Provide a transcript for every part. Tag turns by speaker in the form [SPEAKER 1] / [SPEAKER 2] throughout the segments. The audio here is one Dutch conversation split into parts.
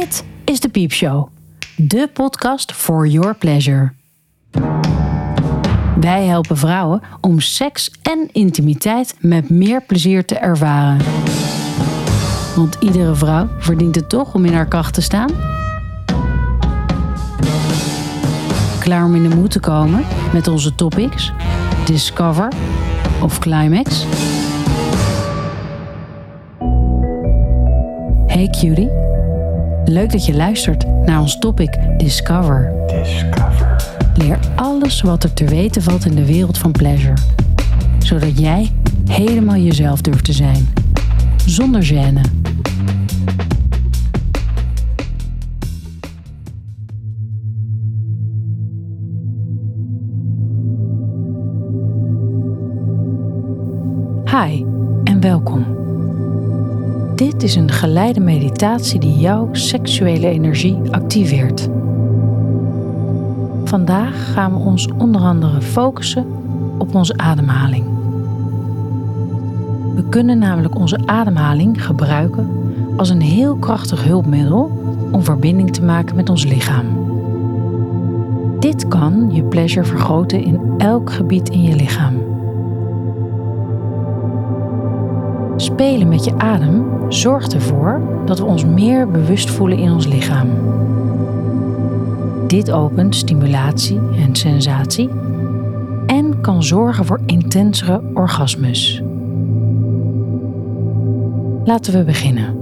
[SPEAKER 1] Dit is de Piepshow, de podcast for your pleasure. Wij helpen vrouwen om seks en intimiteit met meer plezier te ervaren. Want iedere vrouw verdient het toch om in haar kracht te staan? Klaar om in de moed te komen met onze topics? Discover of Climax? Hey cutie, leuk dat je luistert naar ons topic Discover.
[SPEAKER 2] Discover.
[SPEAKER 1] Leer alles wat er te weten valt in de wereld van pleasure. Zodat jij helemaal jezelf durft te zijn. Zonder gêne. Hi en welkom. Dit is een geleide meditatie die jouw seksuele energie activeert. Vandaag gaan we ons onder andere focussen op onze ademhaling. We kunnen namelijk onze ademhaling gebruiken als een heel krachtig hulpmiddel om verbinding te maken met ons lichaam. Dit kan je pleasure vergroten in elk gebied in je lichaam. Spelen met je adem zorgt ervoor dat we ons meer bewust voelen in ons lichaam. Dit opent stimulatie en sensatie en kan zorgen voor intensere orgasmes. Laten we beginnen.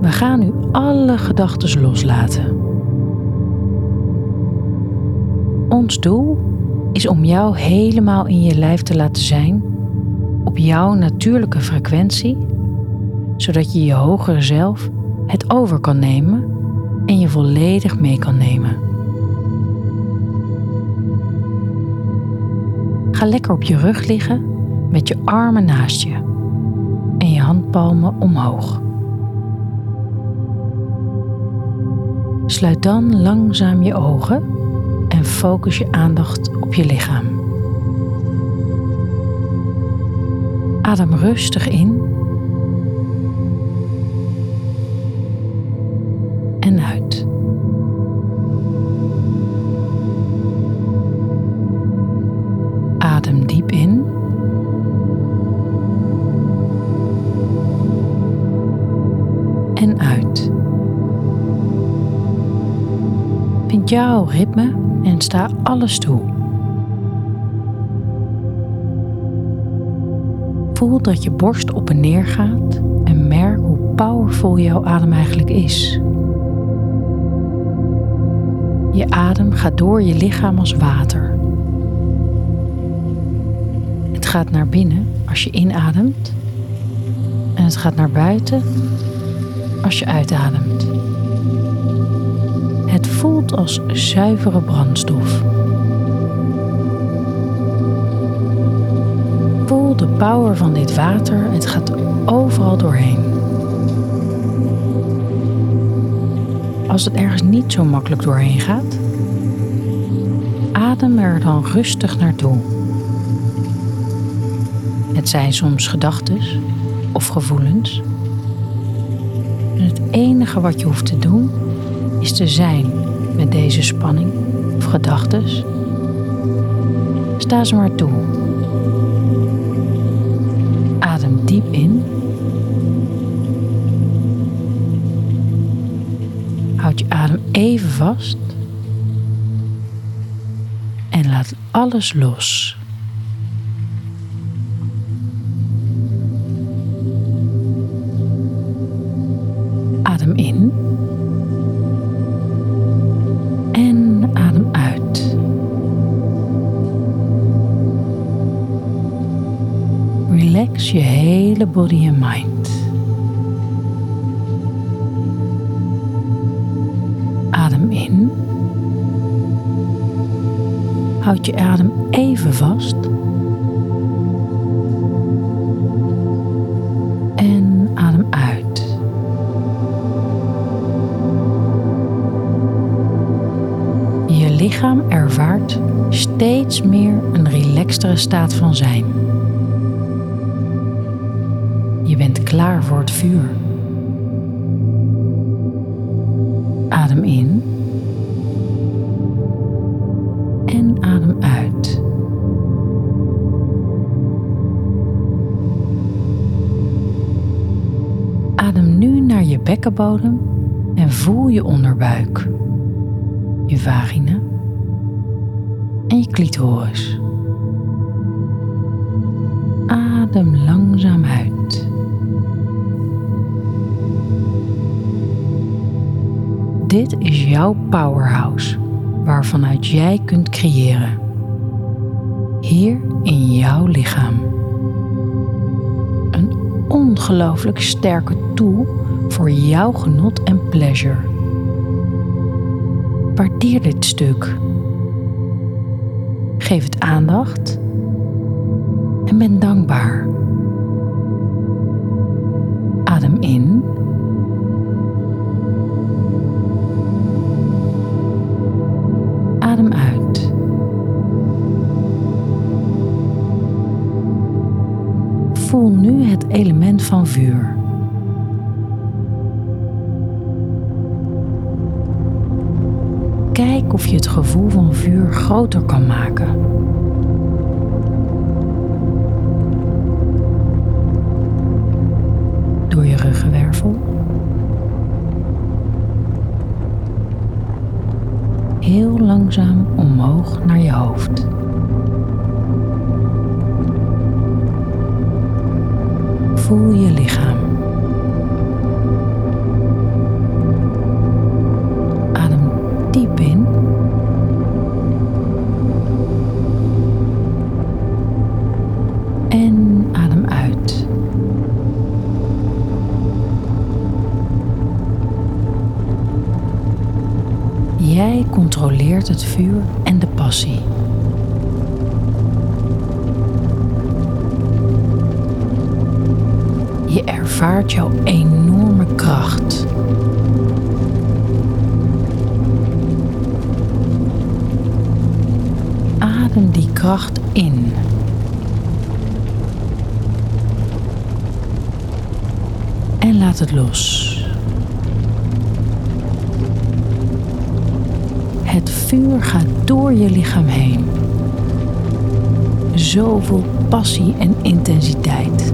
[SPEAKER 1] We gaan nu alle gedachten loslaten. Ons doel is om jou helemaal in je lijf te laten zijn op jouw natuurlijke frequentie, zodat je je hogere zelf het over kan nemen en je volledig mee kan nemen. Ga lekker op je rug liggen met je armen naast je en je handpalmen omhoog. Sluit dan langzaam je ogen focus je aandacht op je lichaam. Adem rustig in Vind jouw ritme en sta alles toe. Voel dat je borst op en neer gaat en merk hoe powerful jouw adem eigenlijk is. Je adem gaat door je lichaam als water. Het gaat naar binnen als je inademt en het gaat naar buiten als je uitademt. Als zuivere brandstof. Voel de power van dit water, het gaat overal doorheen. Als het ergens niet zo makkelijk doorheen gaat, adem er dan rustig naartoe. Het zijn soms gedachten of gevoelens. En het enige wat je hoeft te doen is te zijn met deze spanning of gedachten. Sta ze maar toe. Adem diep in. Houd je adem even vast. En laat alles los. Relax je hele body en mind. Adem in. Houd je adem even vast. En adem uit. Je lichaam ervaart steeds meer een relaxtere staat van zijn klaar voor het vuur. Adem in. En adem uit. Adem nu naar je bekkenbodem en voel je onderbuik, je vagina en je clitoris. Adem langzaam uit. Dit is jouw powerhouse, waarvanuit jij kunt creëren. Hier in jouw lichaam. Een ongelooflijk sterke tool voor jouw genot en pleasure. Waardeer dit stuk. Geef het aandacht en ben dankbaar. Het element van vuur. Kijk of je het gevoel van vuur groter kan maken. Door je ruggenwervel. Heel langzaam omhoog naar je hoofd. Voel je lichaam. Adem diep in. En adem uit. Jij controleert het vuur en de passie. Je ervaart jouw enorme kracht. Adem die kracht in. En laat het los. Het vuur gaat door je lichaam heen. Zoveel passie en intensiteit.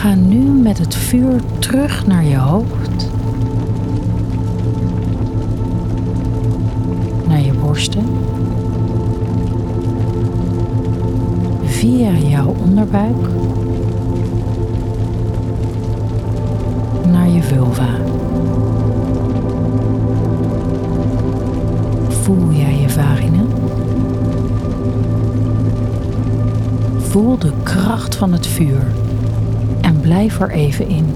[SPEAKER 1] Ga nu met het vuur terug naar je hoofd, naar je borsten, via jouw onderbuik naar je vulva. Voel jij je vagina? Voel de kracht van het vuur blijf er even in.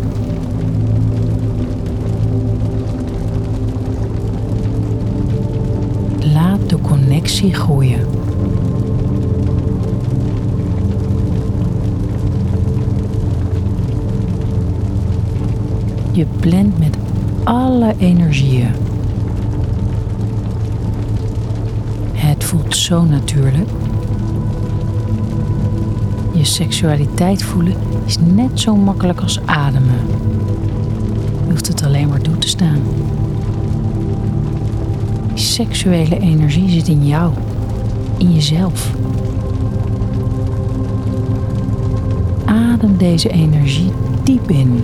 [SPEAKER 1] Laat de connectie groeien. Je blendt met alle energieën. Het voelt zo natuurlijk. Je seksualiteit voelen is net zo makkelijk als ademen. Je hoeft het alleen maar toe te staan. Die seksuele energie zit in jou, in jezelf. Adem deze energie diep in.